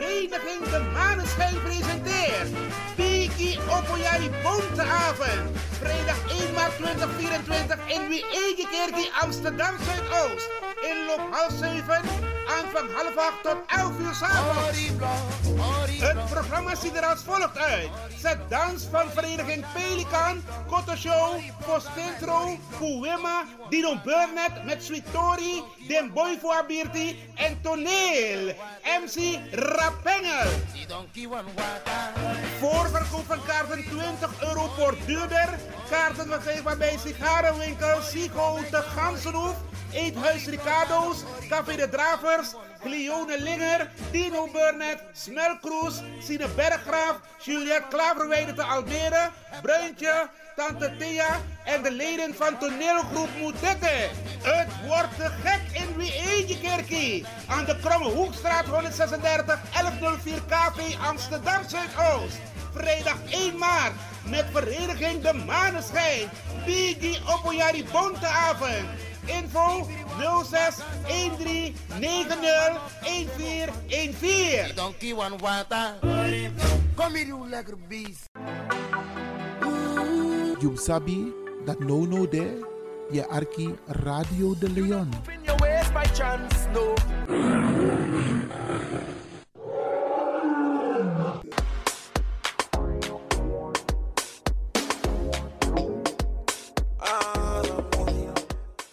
Vereniging De Maneschijn presenteert Piki Opoyari Bonteavond. Vrijdag 1 maart 2024 in Wiegekerkie Amsterdam Zuidoost. Inloop half 7, aanvang half 8 tot 11 uur s'avonds. Het programma ziet er als volgt uit. Zet dans van vereniging Pelikan, Koto Show, Postintro, Kuwema, Dino Burnett met Sweet Tori, Den Boy voor en Toneel. MC Rapengel. Voorverkoop van kaarten 20 euro voor duurder. Kaarten verkrijgbaar bij sigarenwinkel Sigo de Gansenhoef. Eethuis Ricardo's, Café de Dravers, Cleone Linger, Dino Burnett, Smelkroes, Sine Berggraaf, Juliette Klaverweide te Almere, Bruintje, Tante Thea en de leden van toneelgroep Moetette. Het wordt gek in Wiegekerkie. Aan de Kromme Hoekstraat 136 1104 KV Amsterdam Zuidoost. Vrijdag 1 maart met vereniging De Maneschijn. Bigi Opoyari Bonteavond. Info 06 13 90 1414. Donkey one water. Kom hier, you lekker beest. You sabi that no no there, je arki Radio de Leon.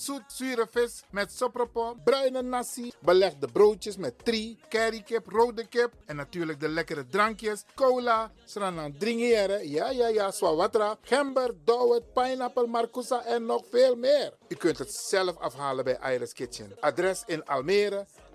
zoet zure vis met sopropo, bruine nasi, belegde broodjes met tri, currykip, rode kip en natuurlijk de lekkere drankjes, cola, sranan dringeren, ja ja ja, swawatra, gember, dowet, pineapple, marcousa en nog veel meer. U kunt het zelf afhalen bij Iris Kitchen. Adres in Almere,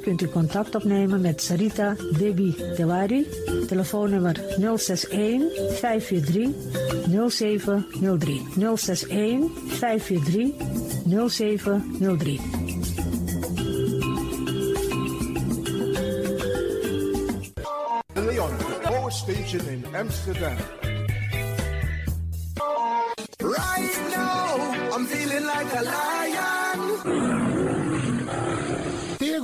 kunt u contact opnemen met Sarita Debi Dewari. Telefoonnummer 061 543 0703. 061 543 0703. De Leon, Power in Amsterdam. Right feeling like a lion.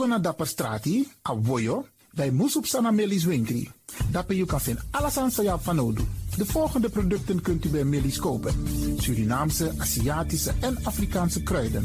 Tego na dapper strati, a voyo, dai musup sana melis winkri. Dapper you kan vinden alles aan sa van nodu. De volgende producten kunt u bij Millie's kopen. Surinaamse, Aziatische en Afrikaanse kruiden.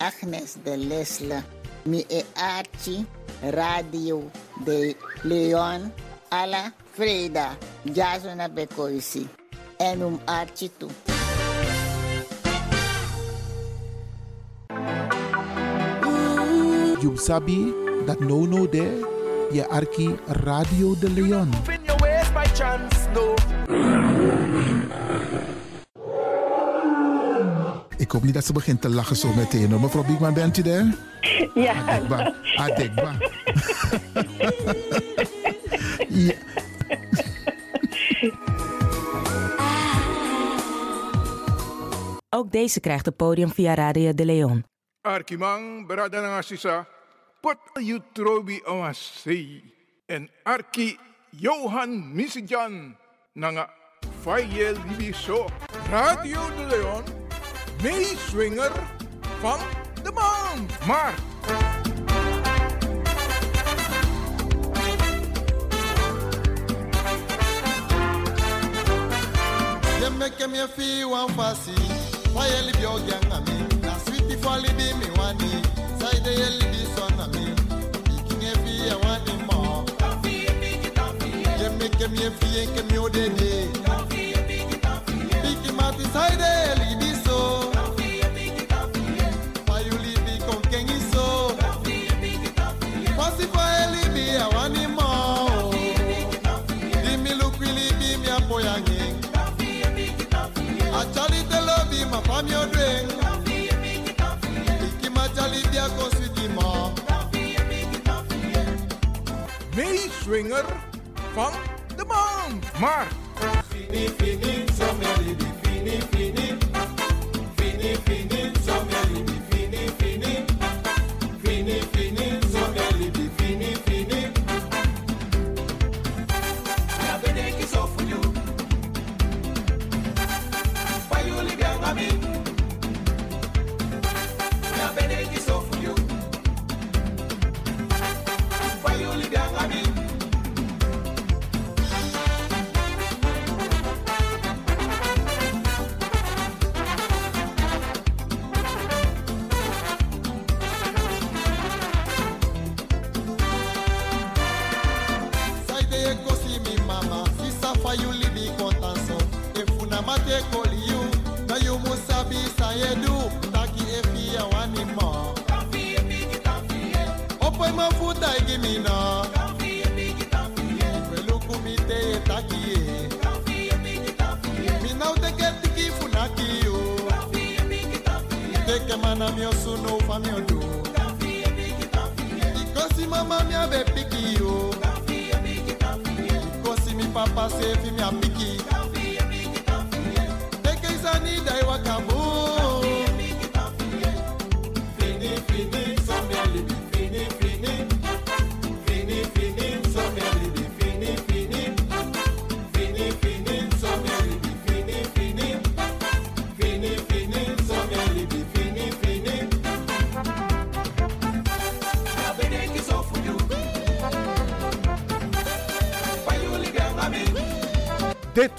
Agnes de Lesle, mi e Archie, Radio de Leon, Ala Freda, Jasona Bekoisi, en um Archie toe. You sabi that no no there, je arki Radio de Leon. Hoop niet dat ze begint te lachen zo meteen. hoor. Mevrouw Biekman, bent u daar? Ja, Adekba. Adekba. ja. Ook deze krijgt het podium via Radio de Leon. Arkimang berada nga sisa pot you trobi awasi en Arki Johan Misijan nanga Faye Libiso Radio de Leon meeswinger van de maand maar You make me feel one fussy. Why you live your gang on me? Na sweetie for libi me wani. Side you libi son on me. Picking a fee I want him more. You make me feel que me odede. Picky mati side you libi so. Meeswinger van de maand maar fini. Fini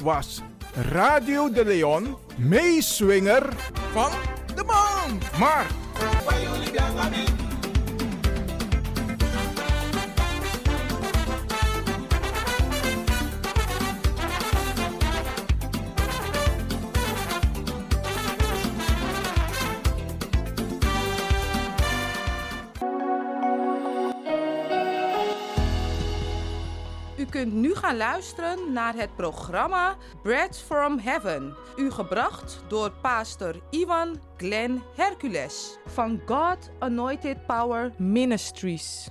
was Radio de Leon meeswinger van de maand. Maar gaan luisteren naar het programma Bread from Heaven. U gebracht door pastor Ivan Glenn Hercules van God Anointed Power Ministries.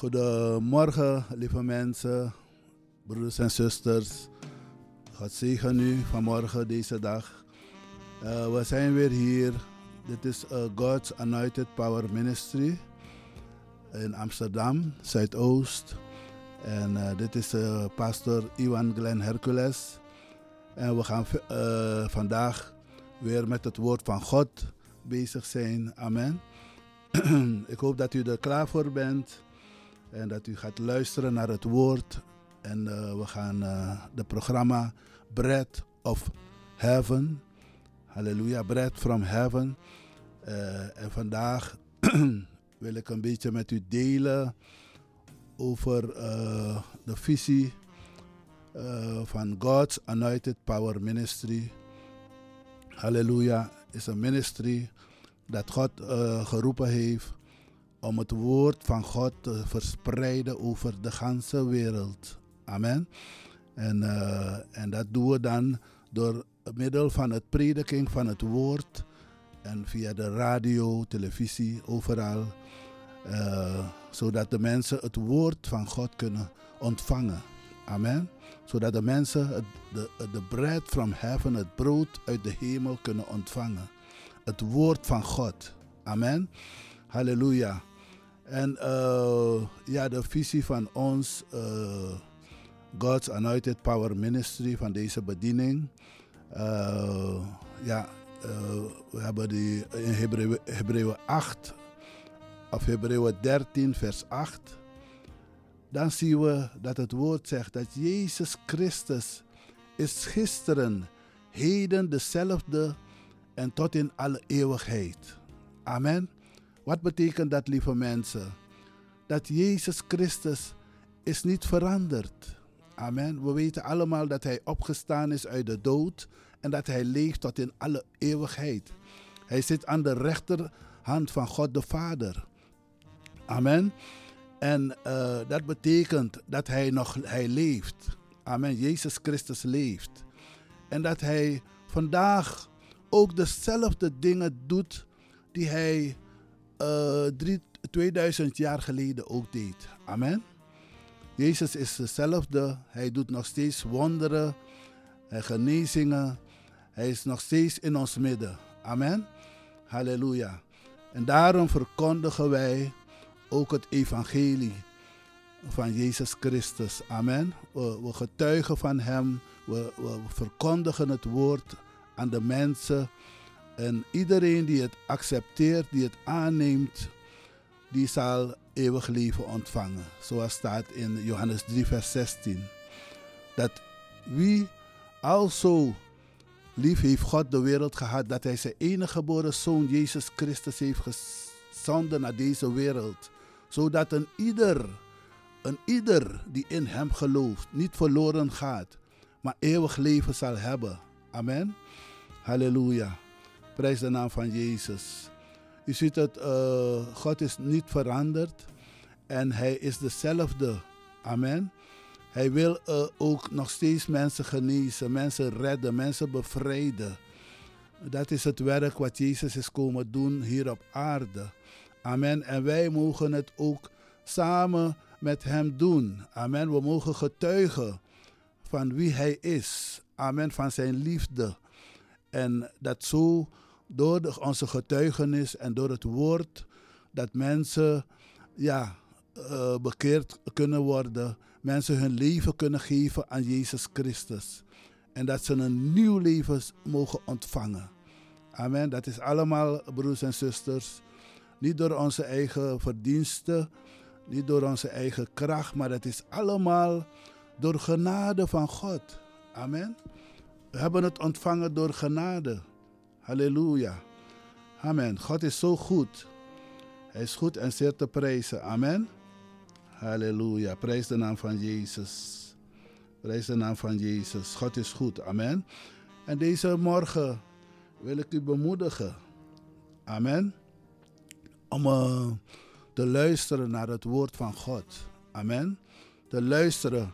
Goedemorgen, lieve mensen, broeders en zusters. God zegen u vanmorgen, deze dag. Uh, we zijn weer hier. Dit is uh, God's Anointed Power Ministry in Amsterdam, Zuidoost. En uh, dit is pastor Iwan Glenn Hercules. En we gaan vandaag weer met het woord van God bezig zijn. Amen. Ik hoop dat u er klaar voor bent. En dat u gaat luisteren naar het woord. En uh, we gaan uh, de programma Bread of Heaven. Halleluja, Bread from Heaven. Uh, en vandaag wil ik een beetje met u delen over de visie van God's Anointed Power Ministry. Halleluja, is een ministry dat God geroepen heeft om het woord van God te verspreiden over de ganse wereld. Amen. En, uh, en dat doen we dan door middel van het prediking van het woord en via de radio, televisie, overal. Uh, zodat de mensen het woord van God kunnen ontvangen. Amen. Zodat de mensen het, de, de bread from heaven, het brood uit de hemel kunnen ontvangen. Het woord van God. Amen. Halleluja. En uh, ja, de visie van ons, uh, God's Anointed Power Ministry, van deze bediening. Uh, ja, we hebben die in Hebreeën 8, of Hebreeën 13, vers 8. Dan zien we dat het woord zegt dat Jezus Christus is gisteren, heden dezelfde en tot in alle eeuwigheid. Amen. Wat betekent dat, lieve mensen? Dat Jezus Christus is niet veranderd. Amen. We weten allemaal dat Hij opgestaan is uit de dood en dat Hij leeft tot in alle eeuwigheid. Hij zit aan de rechterhand van God de Vader. Amen. En uh, dat betekent dat Hij nog hij leeft. Amen. Jezus Christus leeft. En dat Hij vandaag ook dezelfde dingen doet die Hij uh, drie, 2000 jaar geleden ook deed. Amen. Jezus is dezelfde. Hij doet nog steeds wonderen en genezingen. Hij is nog steeds in ons midden. Amen. Halleluja. En daarom verkondigen wij ook het evangelie van Jezus Christus. Amen. We, we getuigen van Hem. We, we verkondigen het woord aan de mensen. En iedereen die het accepteert, die het aanneemt, die zal eeuwig leven ontvangen. Zoals staat in Johannes 3, vers 16. Dat wie alzo lief heeft God de wereld gehad, dat hij zijn enige geboren zoon Jezus Christus heeft gezonden naar deze wereld. Zodat een ieder, een ieder die in hem gelooft, niet verloren gaat, maar eeuwig leven zal hebben. Amen. Halleluja. Prijs de naam van Jezus. U ziet het, uh, God is niet veranderd en Hij is dezelfde. Amen. Hij wil uh, ook nog steeds mensen genezen, mensen redden, mensen bevrijden. Dat is het werk wat Jezus is komen doen hier op aarde. Amen. En wij mogen het ook samen met Hem doen. Amen. We mogen getuigen van wie Hij is. Amen. Van Zijn liefde. En dat zo door onze getuigenis en door het woord, dat mensen ja, eh, bekeerd kunnen worden. Mensen hun leven kunnen geven aan Jezus Christus. En dat ze een nieuw leven mogen ontvangen. Amen. Dat is allemaal, broers en zusters, niet door onze eigen verdiensten, niet door onze eigen kracht, maar het is allemaal door genade van God. Amen. We hebben het ontvangen door genade. Halleluja. Amen. God is zo goed. Hij is goed en zeer te prijzen. Amen. Halleluja. Prijs de naam van Jezus. Prijs de naam van Jezus. God is goed. Amen. En deze morgen wil ik u bemoedigen. Amen. Om eh, te luisteren naar het woord van God. Amen. Te luisteren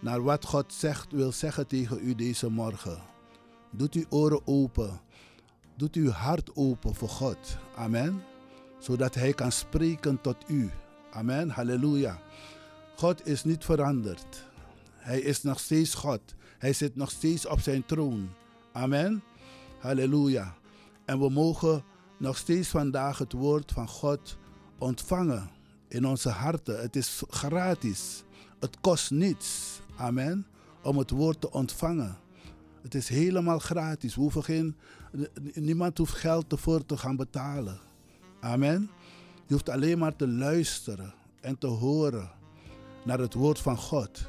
naar wat God zegt, wil zeggen tegen u deze morgen. Doet uw oren open. Doet uw hart open voor God. Amen. Zodat Hij kan spreken tot u. Amen. Halleluja. God is niet veranderd. Hij is nog steeds God. Hij zit nog steeds op zijn troon. Amen. Halleluja. En we mogen nog steeds vandaag het woord van God ontvangen in onze harten. Het is gratis. Het kost niets. Amen. Om het woord te ontvangen. Het is helemaal gratis. We hoeven geen, niemand hoeft geld ervoor te gaan betalen. Amen. Je hoeft alleen maar te luisteren en te horen naar het woord van God.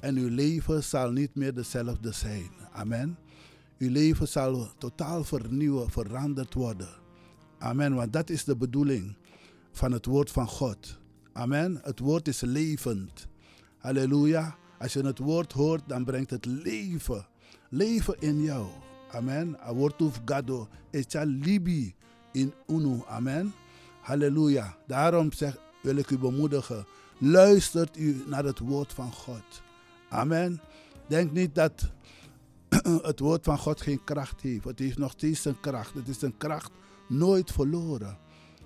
En uw leven zal niet meer dezelfde zijn. Amen. Uw leven zal totaal vernieuwen, veranderd worden. Amen. Want dat is de bedoeling van het woord van God. Amen. Het woord is levend. Halleluja. Als je het woord hoort, dan brengt het leven. Leven in jou. Amen. A woord of gado. Echa libi in unu. Amen. Halleluja. Daarom zeg, wil ik u bemoedigen. Luistert u naar het woord van God. Amen. Denk niet dat het woord van God geen kracht heeft. Het heeft nog steeds een kracht. Het is een kracht nooit verloren.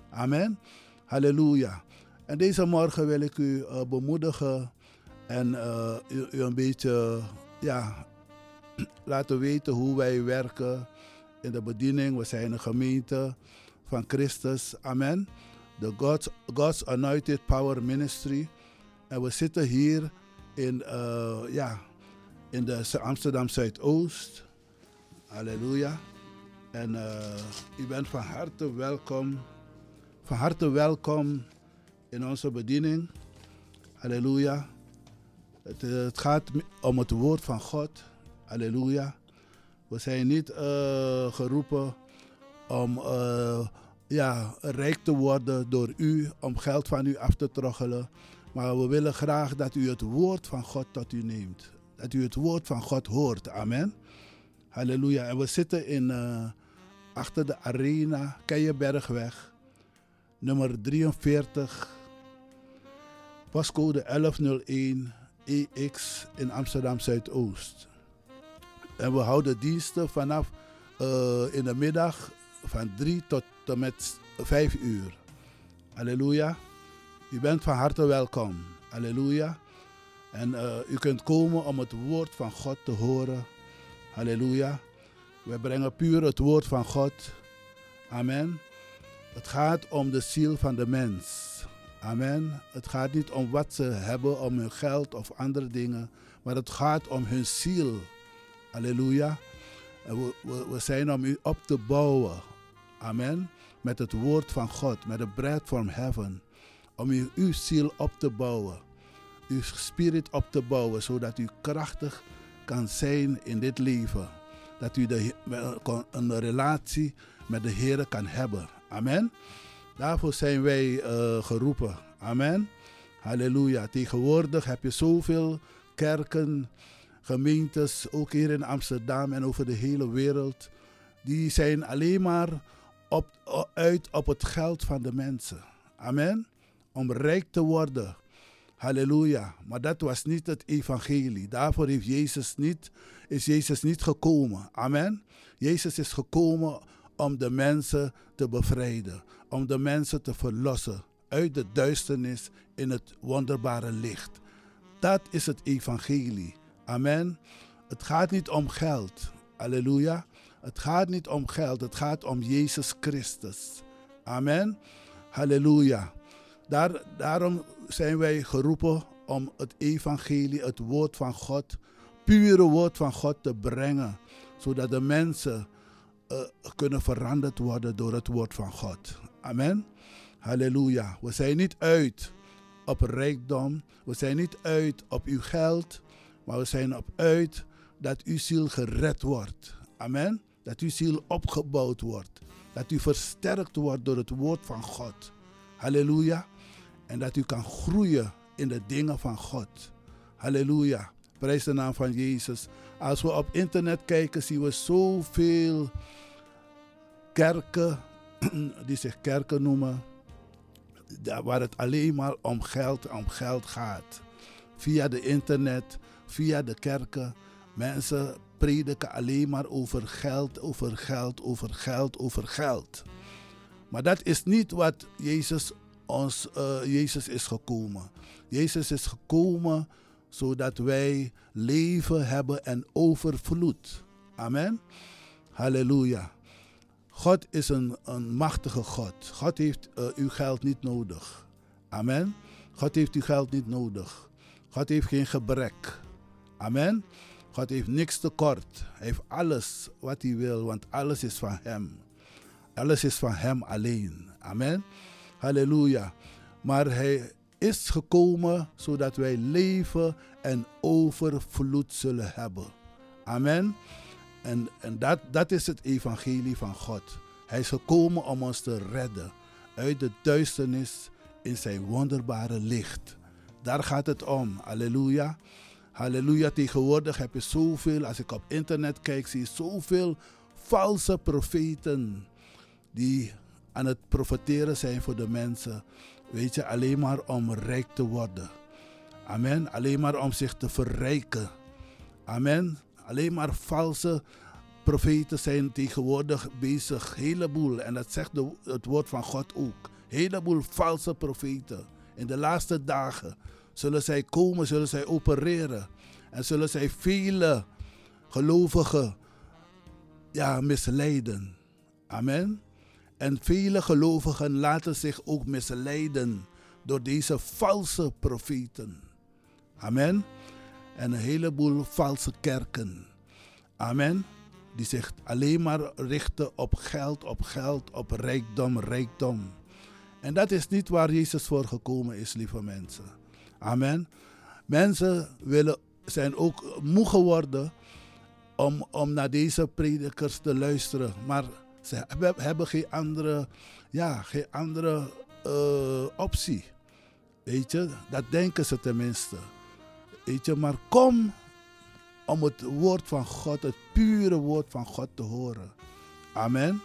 Amen. Halleluja. En deze morgen wil ik u uh, bemoedigen en uh, u, u, een beetje ja, laten weten hoe wij werken in de bediening. We zijn een gemeente van Christus. Amen. De God's, God's Anointed Power Ministry. En we zitten hier in, uh, ja, in de Amsterdam Zuidoost. Halleluja. En uh, u bent van harte welkom. Van harte welkom in onze bediening. Halleluja. Het, het, gaat om het woord van God. Halleluja. We zijn niet uh, geroepen om uh, ja, rijk te worden door u, om geld van u af te troggelen. Maar we willen graag dat u het woord van God tot u neemt. Dat u het woord van God hoort. Amen. Halleluja. En we zitten in, uh, achter de arena, Keienbergweg, nummer 43, pascode 1101 EX in Amsterdam Zuidoost. En we houden diensten vanaf uh, in de middag van 3 tot en met 5 uur. Halleluja. U bent van harte welkom. Halleluja. En uh, u kunt komen om het woord van God te horen. Halleluja. We brengen puur het woord van God. Amen. Het gaat om de ziel van de mens. Amen. Het gaat niet om wat ze hebben, om hun geld of andere dingen. Maar het gaat om hun ziel. Halleluja. We, we, zijn om u op te bouwen. Amen. Met het woord van God, met de bread from heaven. Om u, uw ziel op te bouwen. Uw spirit op te bouwen, zodat u krachtig kan zijn in dit leven. Dat u de, een relatie met de Heer kan hebben. Amen. Daarvoor zijn wij uh, geroepen. Amen. Halleluja. Tegenwoordig heb je zoveel kerken, gemeentes, ook hier in Amsterdam en over de hele wereld. Die zijn alleen maar op, uit op het geld van de mensen. Amen. Om rijk te worden. Halleluja. Maar dat was niet het evangelie. Daarvoor heeft Jezus niet, is Jezus niet gekomen. Amen. Jezus is gekomen om de mensen te bevrijden. Om de mensen te verlossen uit de duisternis in het wonderbare licht. Dat is het evangelie. Amen. Het gaat niet om geld. Halleluja. Het gaat niet om geld. Het gaat om Jezus Christus. Amen. Halleluja. Daar, daarom zijn wij geroepen om het evangelie, het woord van God, pure woord van God te brengen. Zodat de mensen eh, kunnen veranderd worden door het woord van God. Amen. Halleluja. We zijn niet uit op rijkdom. We zijn niet uit op uw geld. Maar we zijn op uit dat uw ziel gered wordt. Amen. Dat uw ziel opgebouwd wordt. Dat u versterkt wordt door het woord van God. Halleluja. En dat u kan groeien in de dingen van God. Halleluja. Prijs de naam van Jezus. Als we op internet kijken, zien we zoveel kerken, die zich kerken noemen, waar het alleen maar om geld, om geld gaat. Via de internet, via de kerken. Mensen prediken alleen maar over geld, over geld, over geld, over geld. Maar dat is niet wat Jezus, ons, uh, Jezus is gekomen. Jezus is gekomen zodat wij leven hebben en overvloed. Amen. Halleluja. God is een, een machtige God. God heeft uh, uw geld niet nodig. Amen. God heeft uw geld niet nodig. God heeft geen gebrek. Amen. God heeft niks tekort. Hij heeft alles wat hij wil, want alles is van hem. Alles is van hem alleen. Amen. Halleluja. Maar hij is gekomen zodat wij leven en overvloed zullen hebben. Amen. En, en dat, dat is het evangelie van God. Hij is gekomen om ons te redden uit de duisternis in zijn wonderbare licht. Daar gaat het om. Halleluja. Halleluja. Tegenwoordig heb je zoveel, als ik op internet kijk, zie je zoveel valse profeten die aan het profeteren zijn voor de mensen. Weet je, alleen maar om rijk te worden. Amen. Alleen maar om zich te verrijken. Amen. Alleen maar valse profeten zijn tegenwoordig bezig. Heleboel. En dat zegt de, het woord van God ook. Heleboel valse profeten. In de laatste dagen zullen zij komen, zullen zij opereren. En zullen zij vele gelovigen ja, misleiden. Amen. En vele gelovigen laten zich ook misleiden door deze valse profeten. Amen. En een heleboel valse kerken. Amen. Die zich alleen maar richten op geld, op geld, op rijkdom, rijkdom. En dat is niet waar Jezus voor gekomen is, lieve mensen. Amen. Mensen willen, zijn ook moe geworden om, om naar deze predikers te luisteren. Maar ze hebben, geen andere, ja, geen andere uh, optie. Weet je, dat denken ze tenminste. Weet je, maar kom om het woord van God, het pure woord van God te horen. Amen.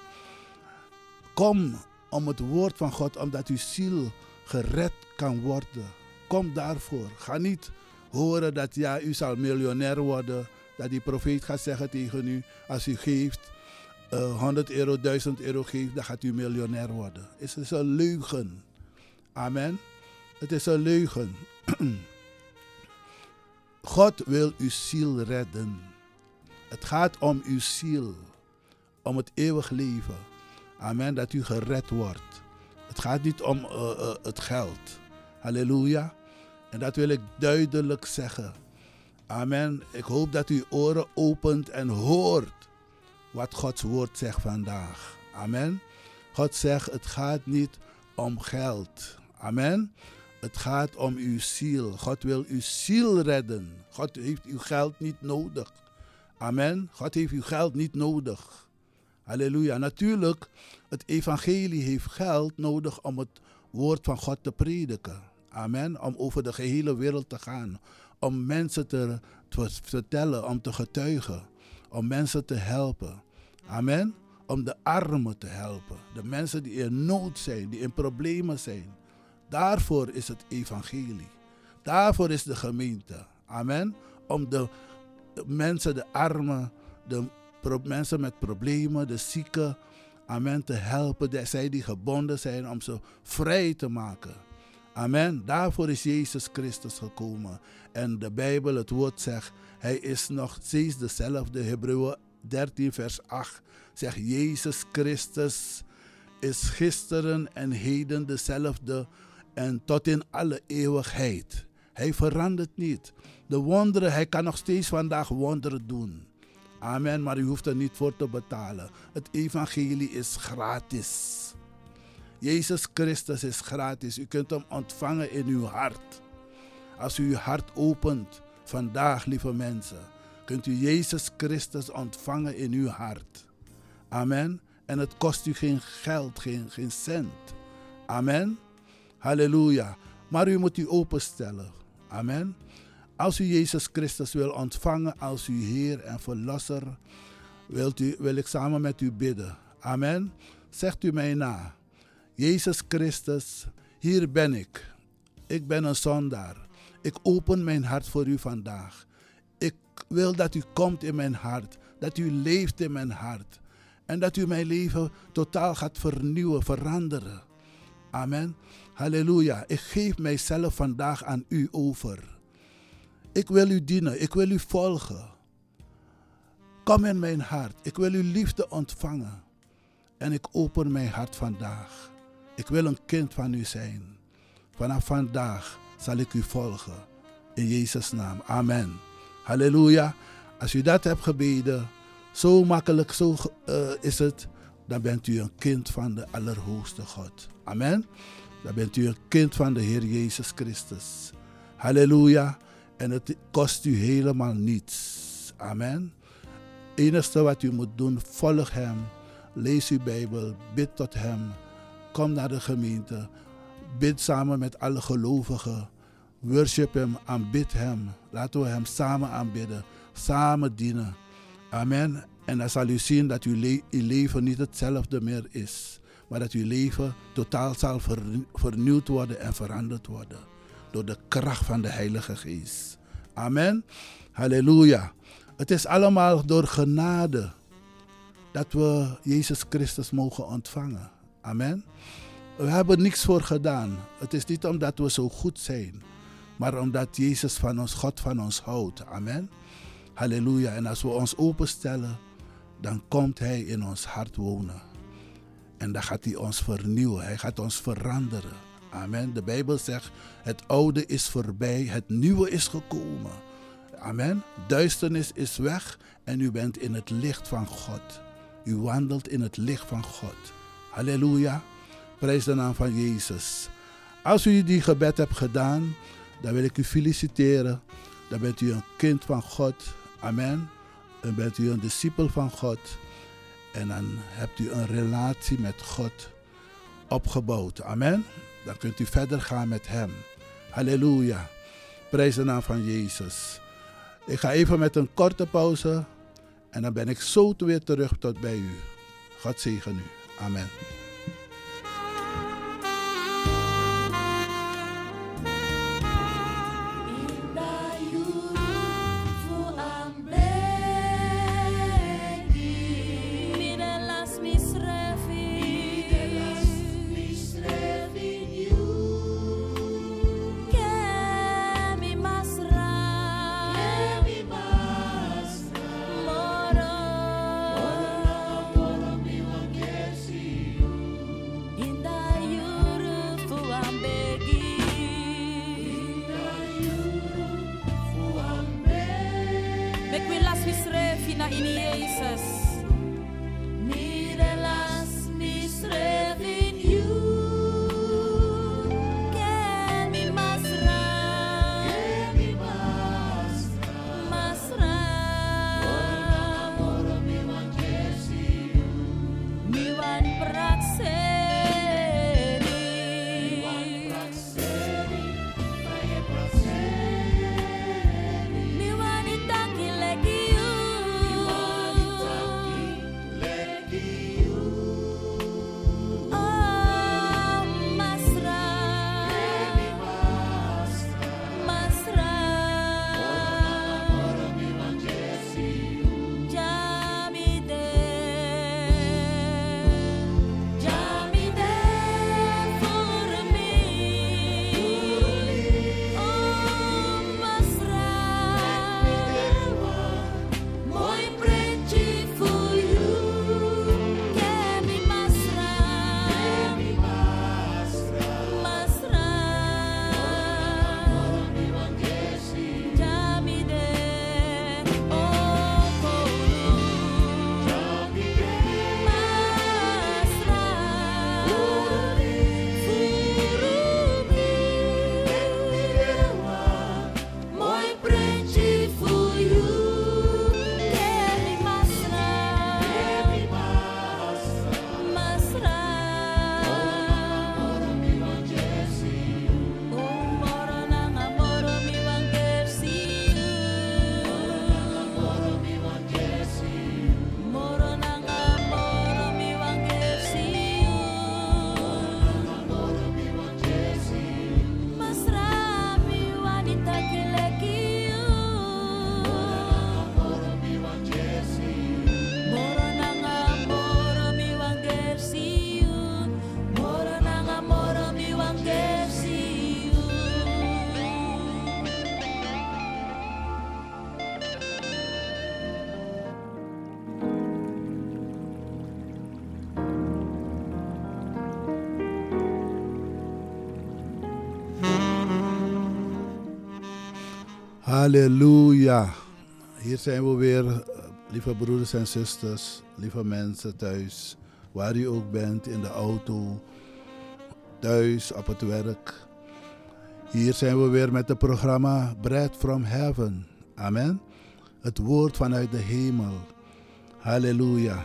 Kom om het woord van God, omdat uw ziel gered kan worden. Kom daarvoor. Ga niet horen dat ja, u zal miljonair worden. Dat die profeet gaat zeggen tegen u, als u geeft, uh, 100 euro, 1000 euro geeft, dan gaat u miljonair worden. Het is een leugen. Amen. Het is een leugen. God wil uw ziel redden. Het gaat om uw ziel. Om het eeuwig leven. Amen. Dat u gered wordt. Het gaat niet om uh, uh, het geld. Halleluja. En dat wil ik duidelijk zeggen. Amen. Ik hoop dat u oren opent en hoort wat Gods woord zegt vandaag. Amen. God zegt, het gaat niet om geld. Amen. Het gaat om uw ziel. God wil uw ziel redden. God heeft uw geld niet nodig. Amen. God heeft uw geld niet nodig. Halleluja. Natuurlijk, het evangelie heeft geld nodig om het woord van God te prediken. Amen. Om over de gehele wereld te gaan. Om mensen te, te vertellen, om te getuigen. Om mensen te helpen. Amen. Om de armen te helpen. De mensen die in nood zijn, die in problemen zijn. Daarvoor is het evangelie. Daarvoor is de gemeente. Amen. Om de, mensen, de armen, de mensen met problemen, de zieken, amen, te helpen. Zij die gebonden zijn, om ze vrij te maken. Amen. Daarvoor is Jezus Christus gekomen. En de Bijbel, het woord zegt, hij is nog steeds dezelfde. Hebreeën 13, vers 8 zegt Jezus Christus is gisteren en heden dezelfde en tot in alle eeuwigheid. Hij verandert niet. De wonderen, hij kan nog steeds vandaag wonderen doen. Amen, maar u hoeft er niet voor te betalen. Het evangelie is gratis. Jezus Christus is gratis. U kunt hem ontvangen in uw hart. Als u uw hart opent vandaag, lieve mensen, kunt u Jezus Christus ontvangen in uw hart. Amen. En het kost u geen geld, geen, geen cent. Amen. Halleluja. Maar u moet u openstellen. Amen. Als u Jezus Christus wil ontvangen als uw Heer en Verlosser, wilt u, wil ik samen met u bidden. Amen. Zegt u mij na. Jezus Christus, hier ben ik. Ik ben een zondaar. Ik open mijn hart voor u vandaag. Ik wil dat u komt in mijn hart, dat u leeft in mijn hart en dat u mijn leven totaal gaat vernieuwen, veranderen. Amen. Halleluja. Ik geef mijzelf vandaag aan u over. Ik wil u dienen, ik wil u volgen. Kom in mijn hart. Ik wil uw liefde ontvangen. En ik open mijn hart vandaag. Ik wil een kind van u zijn. Vanaf vandaag zal ik u volgen. In Jezus' naam. Amen. Halleluja. Als u dat hebt gebeden, zo makkelijk zo, uh, is het, dan bent u een kind van de Allerhoogste God. Amen. Dan bent u een kind van de Heer Jezus Christus. Halleluja. En het kost u helemaal niets. Amen. Het enige wat u moet doen, volg Hem. Lees uw Bijbel, bid tot Hem. Kom naar de gemeente. Bid samen met alle gelovigen. Worship Hem, aanbid Hem. Laten we Hem samen aanbidden, samen dienen. Amen. En dan zal u zien dat uw, uw leven niet hetzelfde meer is. Maar dat uw leven totaal zal vernieuwd worden en veranderd worden. Door de kracht van de Heilige Geest. Amen. Halleluja. Het is allemaal door genade dat we Jezus Christus mogen ontvangen. Amen. We hebben niks voor gedaan. Het is niet omdat we zo goed zijn, maar omdat Jezus van ons, God van ons houdt. Amen. Halleluja. En als we ons openstellen, dan komt Hij in ons hart wonen. En dan gaat Hij ons vernieuwen. Hij gaat ons veranderen. Amen. De Bijbel zegt, het oude is voorbij, het nieuwe is gekomen. Amen. Duisternis is weg en u bent in het licht van God. U wandelt in het licht van God. Halleluja. Prijs de naam van Jezus. Als u die gebed hebt gedaan, dan wil ik u feliciteren. Dan bent u een kind van God. Amen. Dan bent u een discipel van God. En dan hebt u een relatie met God opgebouwd. Amen. Dan kunt u verder gaan met Hem. Halleluja. Prijs de naam van Jezus. Ik ga even met een korte pauze. En dan ben ik zo weer terug tot bij u. God zegen u. Amen. Make we last we stray in Jesus. Halleluja. Hier zijn we weer, eh, lieve broeders en zusters, lieve mensen thuis, waar u ook bent, in de auto, thuis, op het werk. Hier zijn we weer met het programma Bread from Heaven. Amen. Het woord vanuit de hemel. Halleluja.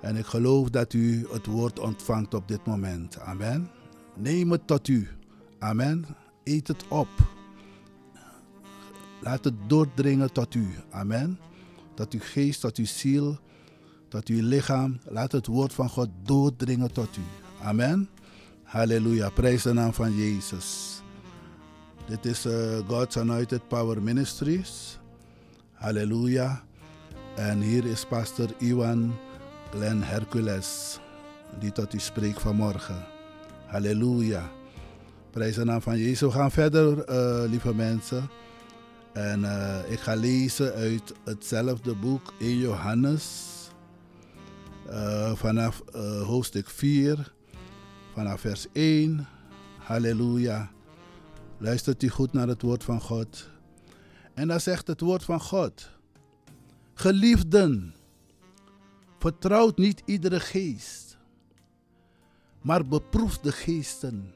En ik geloof dat u het woord ontvangt op dit moment. Amen. Neem het tot u. Amen. Eet het op. Laat het doordringen tot u. Amen. Tot uw geest, tot uw ziel, tot uw lichaam. Laat het woord van God doordringen tot u. Amen. Halleluja. Prijs de naam van Jezus. Dit is uh, God's Anointed Power Ministries. Halleluja. En hier is pastor Iwan Glenn Hercules, die tot u spreekt vanmorgen. Halleluja. Prijs de naam van Jezus. We gaan verder, uh, lieve mensen. En uh, ik ga lezen uit hetzelfde boek in Johannes. Uh, vanaf hoofdstuk 4, vanaf vers 1. Halleluja. Luistert u goed naar het woord van God. En dan zegt het woord van God. Geliefden, vertrouwt niet iedere geest, maar beproef de geesten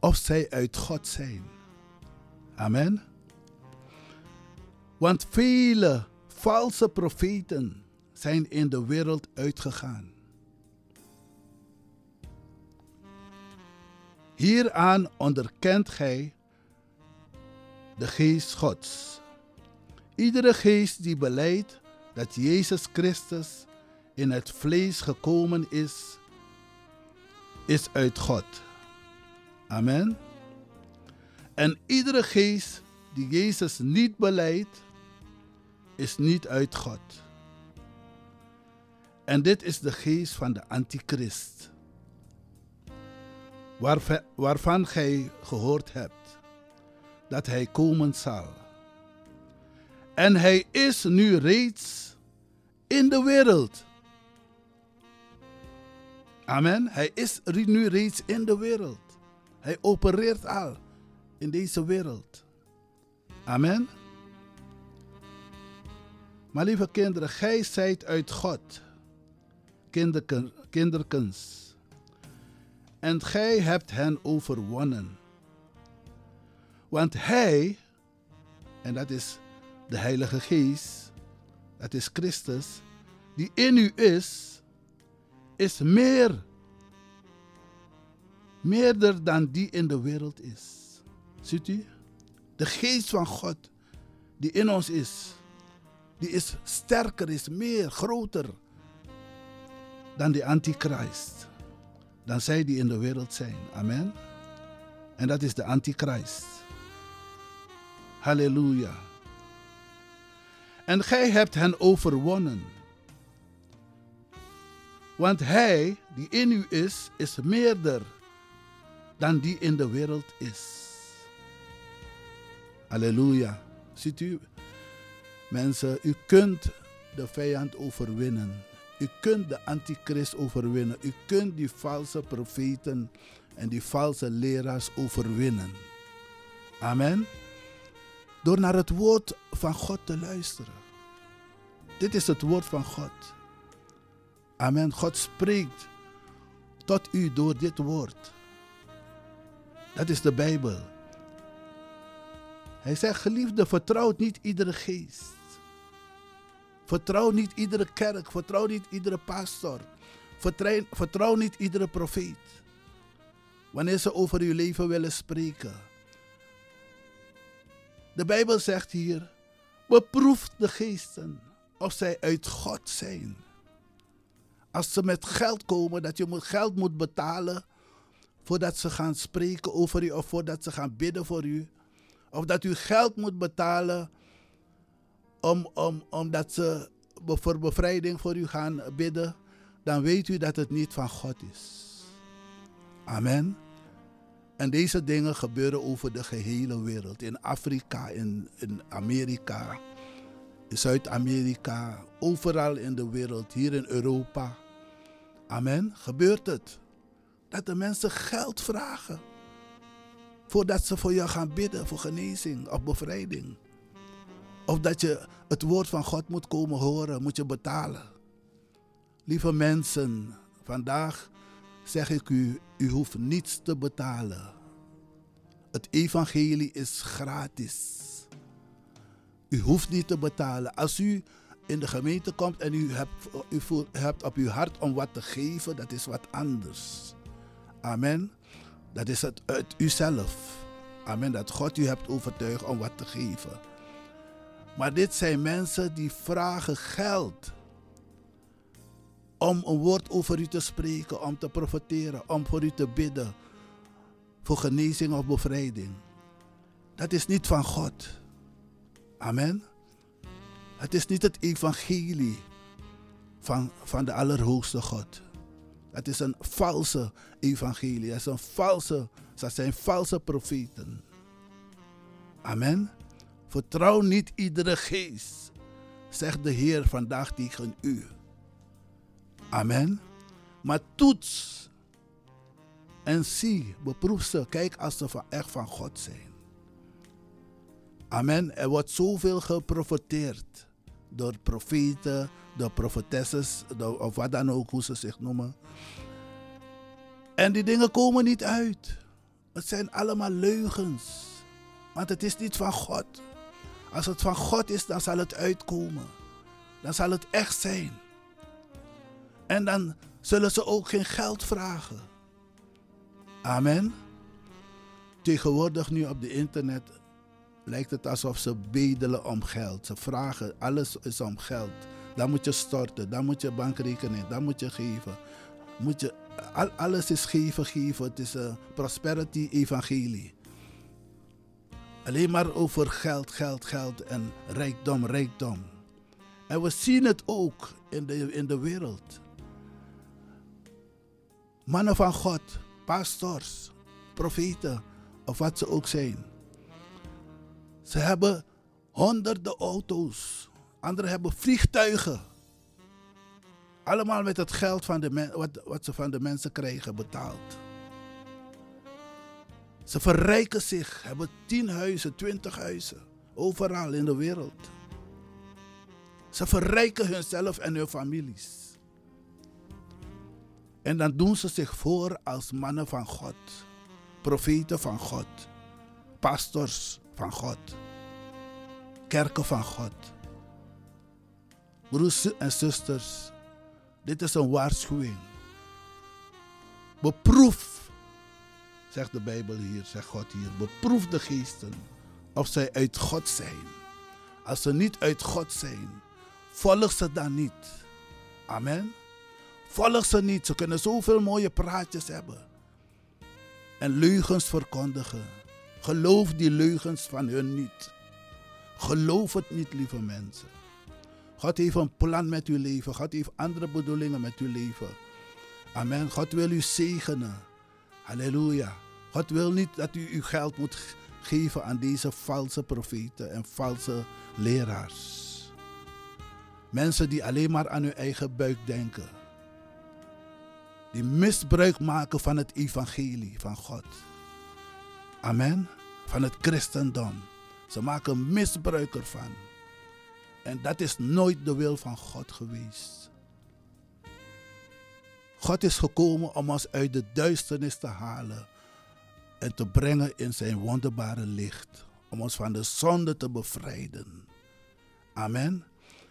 of zij uit God zijn. Amen. Want vele valse profeten zijn in de wereld uitgegaan. Hieraan onderkent gij de geest Gods. Iedere geest die beleidt dat Jezus Christus in het vlees gekomen is, is uit God. Amen. En iedere geest die Jezus niet beleidt, is niet uit God. En dit is de geest van de antichrist, waarvan gij gehoord hebt dat hij komen zal. En hij is nu reeds in de wereld. Amen. Hij is nu reeds in de wereld. Hij opereert al in deze wereld. Amen. Maar lieve kinderen, gij zijt uit God, kinderken, kinderkens. En gij hebt hen overwonnen. Want hij, en dat is de Heilige Geest, dat is Christus, die in u is, is meer, meerder dan die in de wereld is. Ziet u? De geest van God die in ons is, die is sterker, is meer, groter dan de antichrist. Dan zij die in de wereld zijn. Amen. En dat is de antichrist. Halleluja. En gij hebt hen overwonnen. Want hij die in u is, is meerder dan die in de wereld is. Halleluja. Ziet u, mensen, u kunt de vijand overwinnen. U kunt de antichrist overwinnen. U kunt die valse profeten en die valse leraars overwinnen. Amen. Door naar het woord van God te luisteren. Dit is het woord van God. Amen. God spreekt tot u door dit woord. Dat is de Bijbel. Hij zegt, geliefde, vertrouw niet iedere geest. Vertrouw niet iedere kerk. Vertrouw niet iedere pastor. Vertrouw, niet iedere profeet. Wanneer ze over uw leven willen spreken. De Bijbel zegt hier, beproef de geesten of zij uit God zijn. Als ze met geld komen, dat je geld moet betalen voordat ze gaan spreken over u of voordat ze gaan bidden voor u. Of dat u geld moet betalen om, om, omdat ze voor bevrijding voor u gaan bidden. Dan weet u dat het niet van God is. Amen. En deze dingen gebeuren over de gehele wereld. In Afrika, in, in Amerika, in Zuid-Amerika, overal in de wereld, hier in Europa. Amen. Gebeurt het. Dat de mensen geld vragen. Voordat ze voor jou gaan bidden voor genezing of bevrijding. Of dat je het woord van God moet komen horen, moet je betalen. Lieve mensen, vandaag zeg ik u, u hoeft niets te betalen. Het evangelie is gratis. U hoeft niet te betalen. Als u in de gemeente komt en u hebt, u voelt, op uw hart om wat te geven, dat is wat anders. Amen. Dat is het uit uzelf. Amen. Dat God u hebt overtuigd om wat te geven. Maar dit zijn mensen die vragen geld. Om een woord over u te spreken, om te profiteren, om voor u te bidden. Voor genezing of bevrijding. Dat is niet van God. Amen. Het is niet het evangelie van, van de Allerhoogste God. Het is een valse evangelie. Het is een valse, dat zijn valse profeten. Amen. Vertrouw niet iedere geest, zegt de Heer vandaag tegen u. Amen. Maar toets en zie, beproef ze, kijk als ze van, echt van God zijn. Amen. Er wordt zoveel geprofeteerd door profeten, door profetesses, door, of wat dan ook, hoe ze zich noemen. En die dingen komen niet uit. Het zijn allemaal leugens. Want het is niet van God. Als het van God is, dan zal het uitkomen. Dan zal het echt zijn. En dan zullen ze ook geen geld vragen. Amen. Tegenwoordig nu op de internet lijkt het alsof ze bedelen om geld. Ze vragen, alles is om geld. Dan moet je storten, dan moet je bankrekening, dan moet je geven. Moet je, al, alles is geven, geven. Het is een prosperity evangelie. Alleen maar over geld, geld, geld en rijkdom, rijkdom. En we zien het ook in de, in de wereld. Mannen van God, pastors, profeten of wat ze ook zijn. Ze hebben honderden auto's. Anderen hebben vliegtuigen. Allemaal met het geld van de wat, wat ze van de mensen krijgen betaald. Ze verrijken zich, hebben tien huizen, twintig huizen. Overal in de wereld. Ze verrijken hunzelf en hun families. En dan doen ze zich voor als mannen van God, profeten van God, pastors van God, kerken van God. Broers en zusters, dit is een waarschuwing. Beproef, zegt de Bijbel hier, zegt God hier, beproef de geesten of zij uit God zijn. Als ze niet uit God zijn, volg ze dan niet. Amen. Volg ze niet. Ze kunnen zoveel mooie praatjes hebben. En leugens verkondigen. Geloof die leugens van hun niet. Geloof het niet, lieve mensen. God heeft een plan met uw leven. God heeft andere bedoelingen met uw leven. Amen. God wil u zegenen. Halleluja. God wil niet dat u uw geld moet geven aan deze valse profeten en valse leraars. Mensen die alleen maar aan hun eigen buik denken. Die misbruik maken van het evangelie van God. Amen. Van het christendom. Ze maken misbruik ervan. En dat is nooit de wil van God geweest. God is gekomen om ons uit de duisternis te halen en te brengen in zijn wonderbare licht. Om ons van de zonde te bevrijden. Amen.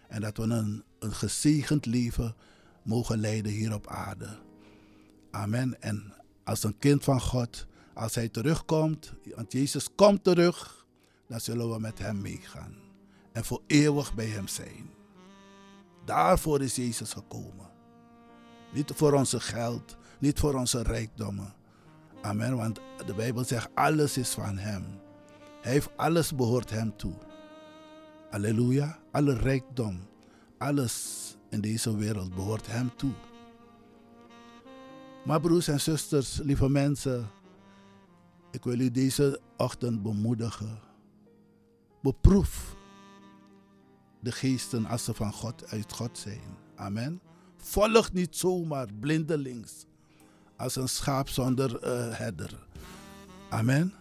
En dat we een, een gezegend leven mogen leiden hier op aarde. Amen. En als een kind van God, als hij terugkomt, want Jezus komt terug, dan zullen we met hem meegaan. En voor eeuwig bij hem zijn. Daarvoor is Jezus gekomen. Niet voor onze geld, niet voor onze rijkdommen. Amen. Want de Bijbel zegt, alles is van hem. Hij heeft alles behoort hem toe. Halleluja. Alle rijkdom, alles in deze wereld behoort hem toe. Maar broers en zusters, lieve mensen, ik wil u deze ochtend bemoedigen. Beproef de geesten als ze van God uit God zijn. Amen. Volg niet zomaar blindelings als een schaap zonder uh, herder. Amen.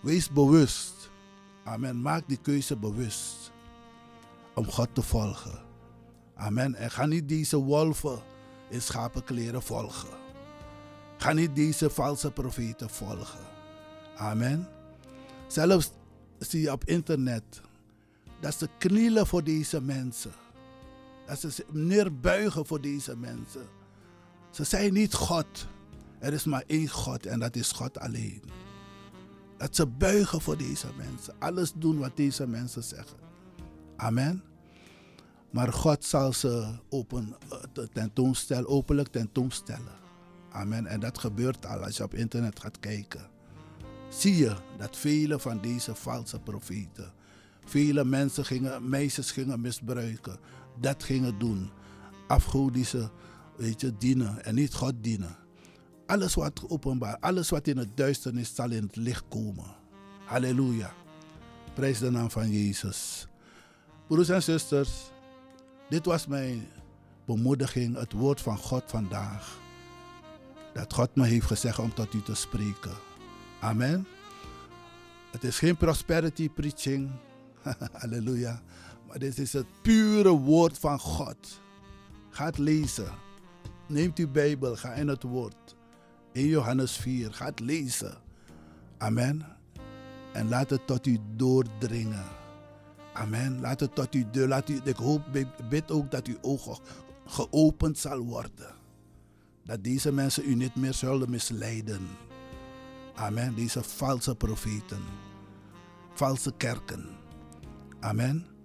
Wees bewust. Amen. Maak die keuze bewust. Om God te volgen. Amen. En ga niet deze wolven in schapenkleren volgen. Ga niet deze valse profeten volgen. Amen. Zelfs zie je op internet dat ze knielen voor deze mensen. Dat ze neerbuigen voor deze mensen. Ze zijn niet God. Er is maar één God en dat is God alleen. Dat ze buigen voor deze mensen. Alles doen wat deze mensen zeggen. Amen. Maar God zal ze open, eh, tentoonstellen, openlijk tentoonstellen. Amen. En dat gebeurt al als je op internet gaat kijken. Zie je dat vele van deze valse profeten, vele mensen gingen, meisjes gingen misbruiken, dat gingen doen. Afgodische, weet je, dienen en niet God dienen. Alles wat openbaar, alles wat in het duisternis zal in het licht komen. Halleluja. Prijs de naam van Jezus. Broers en zusters, dit was mijn bemoediging, het woord van God vandaag. Dat God me heeft gezegd om tot u te spreken. Amen. Het is geen prosperity preaching. Halleluja. Maar dit is het pure woord van God. Ga lezen. Neemt uw Bijbel, ga in het woord. In Johannes 4, ga lezen. Amen. En laat het tot u doordringen. Amen. Laat het tot u deur. Laat u, ik hoop, bid ook dat uw ogen geopend zal worden. Dat deze mensen u niet meer zullen misleiden. Amen. Deze valse profeten. Valse kerken. Amen.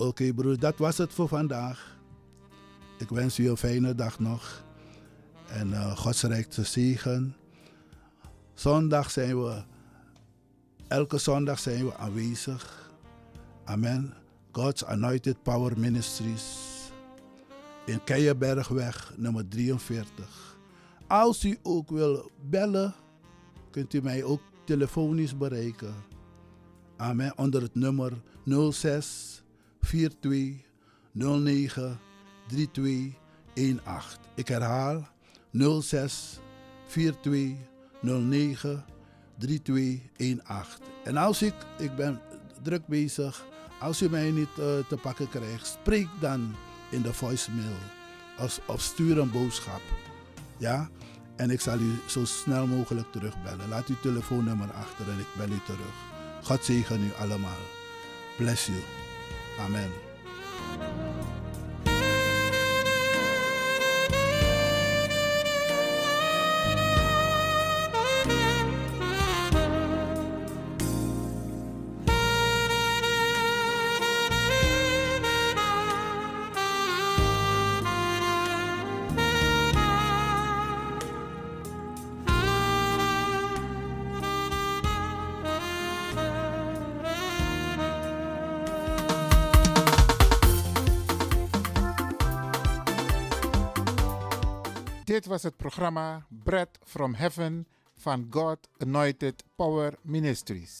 Oké broer, dat was het voor vandaag. Ik wens u een fijne dag nog. En uh, Gods rijkste zegen. Zondag zijn we, elke zondag zijn we aanwezig. Amen. God's Anointed Power Ministries. In Keienbergweg nummer 43. Als u ook wil bellen, kunt u mij ook telefonisch bereiken. Amen. Onder het nummer 06 42 09 3218. Ik herhaal 06 42 09 3218. En als ik, ik ben druk bezig, als u mij niet uh, te pakken krijgt, spreek dan in de voicemail of, of stuur een boodschap. Ja? En ik zal u zo snel mogelijk terugbellen. Laat uw telefoonnummer achter en ik bel u terug. God zegen u allemaal. Bless you. Amen. Was het programma Bread from Heaven van God Anointed Power Ministries.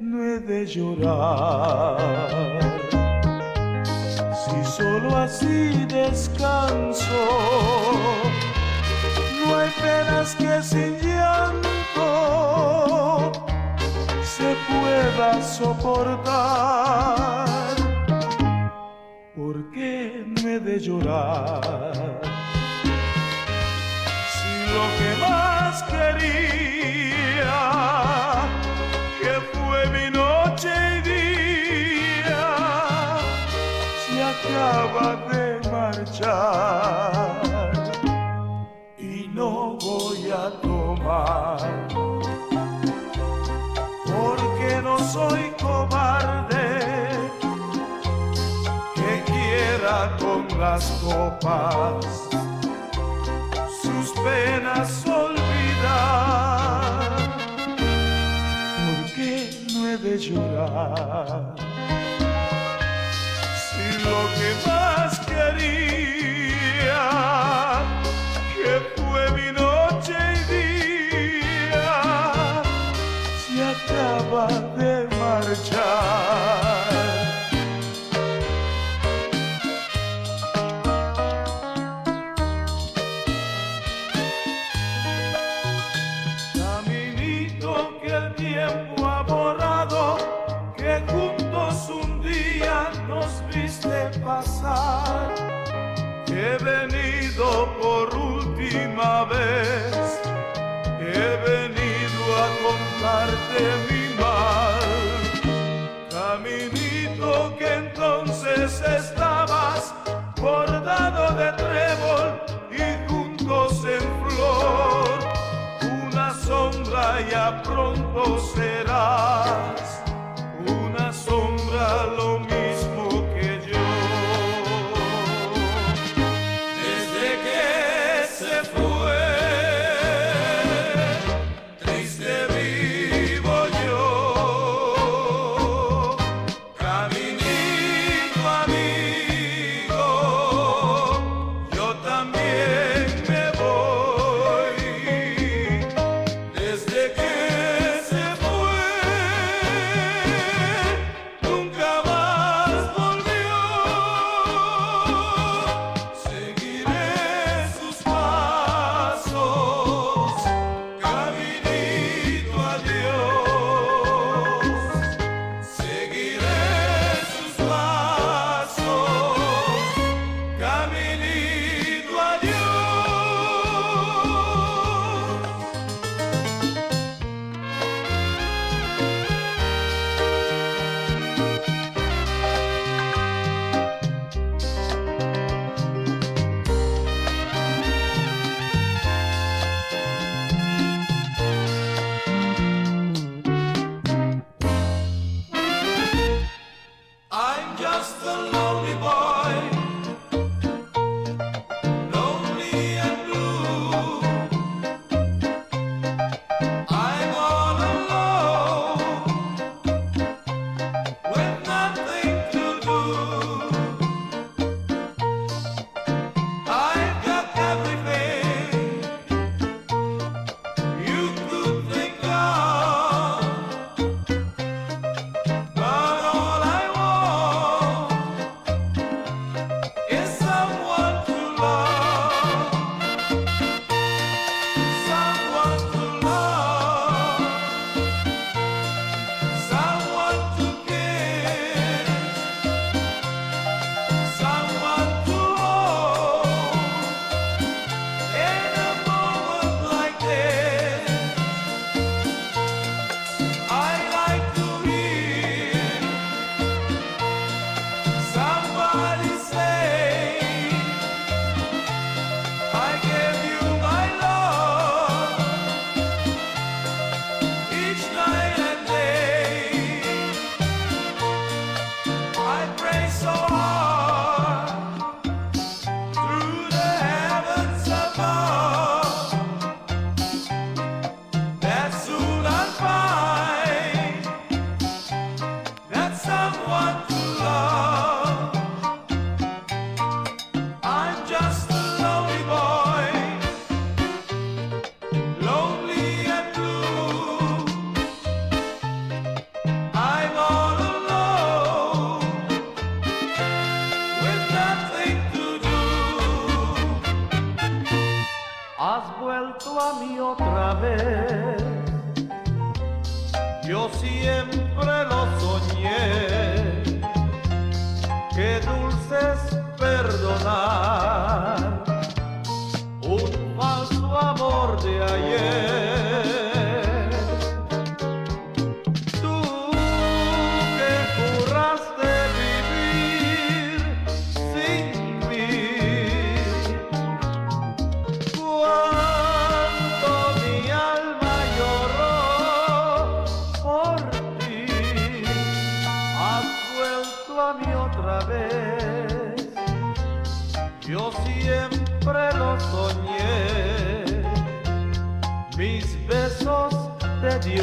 No. ¿Por qué no he de llorar? Si solo así descanso, no hay penas que sin llanto se pueda soportar. ¿Por qué no he de llorar? Si lo que más quería, acaba de marchar y no voy a tomar, porque no soy cobarde que quiera con las copas sus penas olvidar. ¿Por qué no he de llorar? Lo que más quería, por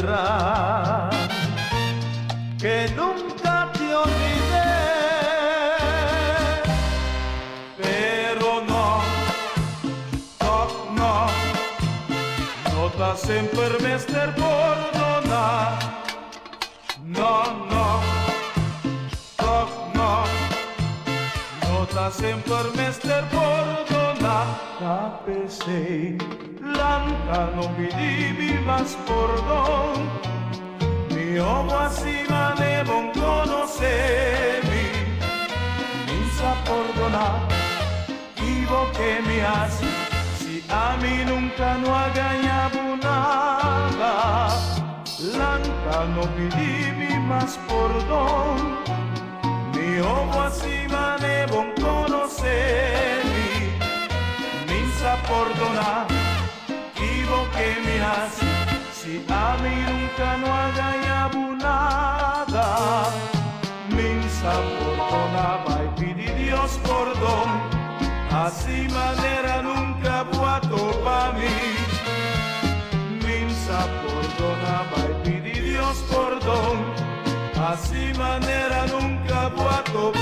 te dirán que nunca te olvidé, pero no, no, no, no te sempre mester perdonar, no, no, no, no. Nota sempre mester perdona santa no pidí mi más perdón, mi omo asima de bon conocermi, mi sa perdonar, digo que me hace, si a mí nunca no agañabo nada, lanta no pidí mi más perdón, mi omo asima de bon conocermi, mi sa perdonar, amigo que me hace si a mí nunca no haya abunada minsa por y pidi Dios por don así manera nunca puedo pa mí. Minsa por y pidi Dios por don así manera nunca puedo